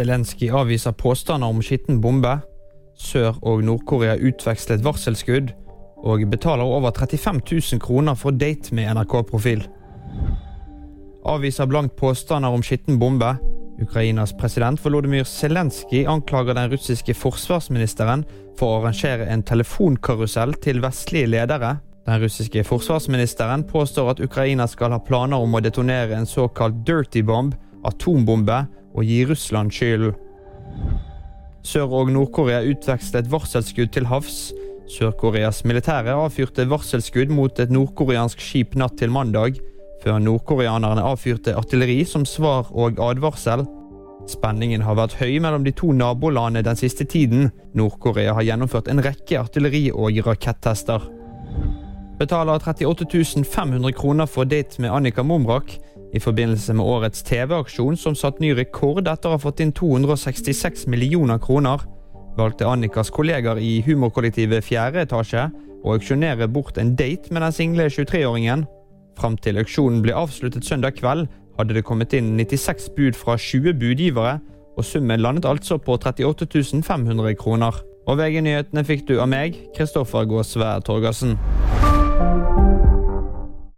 Zelenskyj avviser påstander om skitten bombe. Sør- og Nord-Korea utvekslet varselskudd. Og betaler over 35 000 kroner for date med NRK-profil. Avviser blankt påstander om skitten bombe. Ukrainas president Volodymyr Zelenskyj anklager den russiske forsvarsministeren for å arrangere en telefonkarusell til vestlige ledere. Den russiske forsvarsministeren påstår at Ukraina skal ha planer om å detonere en såkalt dirty bomb, atombombe, og gi Russland skylden. Sør- og Nord-Korea utvekslet varselskudd til havs. Sør-Koreas militære avfyrte varselskudd mot et nordkoreansk skip natt til mandag, før nordkoreanerne avfyrte artilleri som svar og advarsel. Spenningen har vært høy mellom de to nabolandene den siste tiden. Nord-Korea har gjennomført en rekke artilleri- og rakettester. Betaler 38 500 kroner for date med Annika Momrak i forbindelse med årets TV-aksjon som satt ny rekord etter å ha fått inn 266 millioner kroner, valgte Annikas kolleger i humorkollektivet Fjerde etasje å auksjonere bort en date med den single 23-åringen. Fram til auksjonen ble avsluttet søndag kveld, hadde det kommet inn 96 bud fra 20 budgivere, og summen landet altså på 38 500 kroner. Og VG-nyhetene fikk du av meg, Kristoffer Gåsvær Torgersen.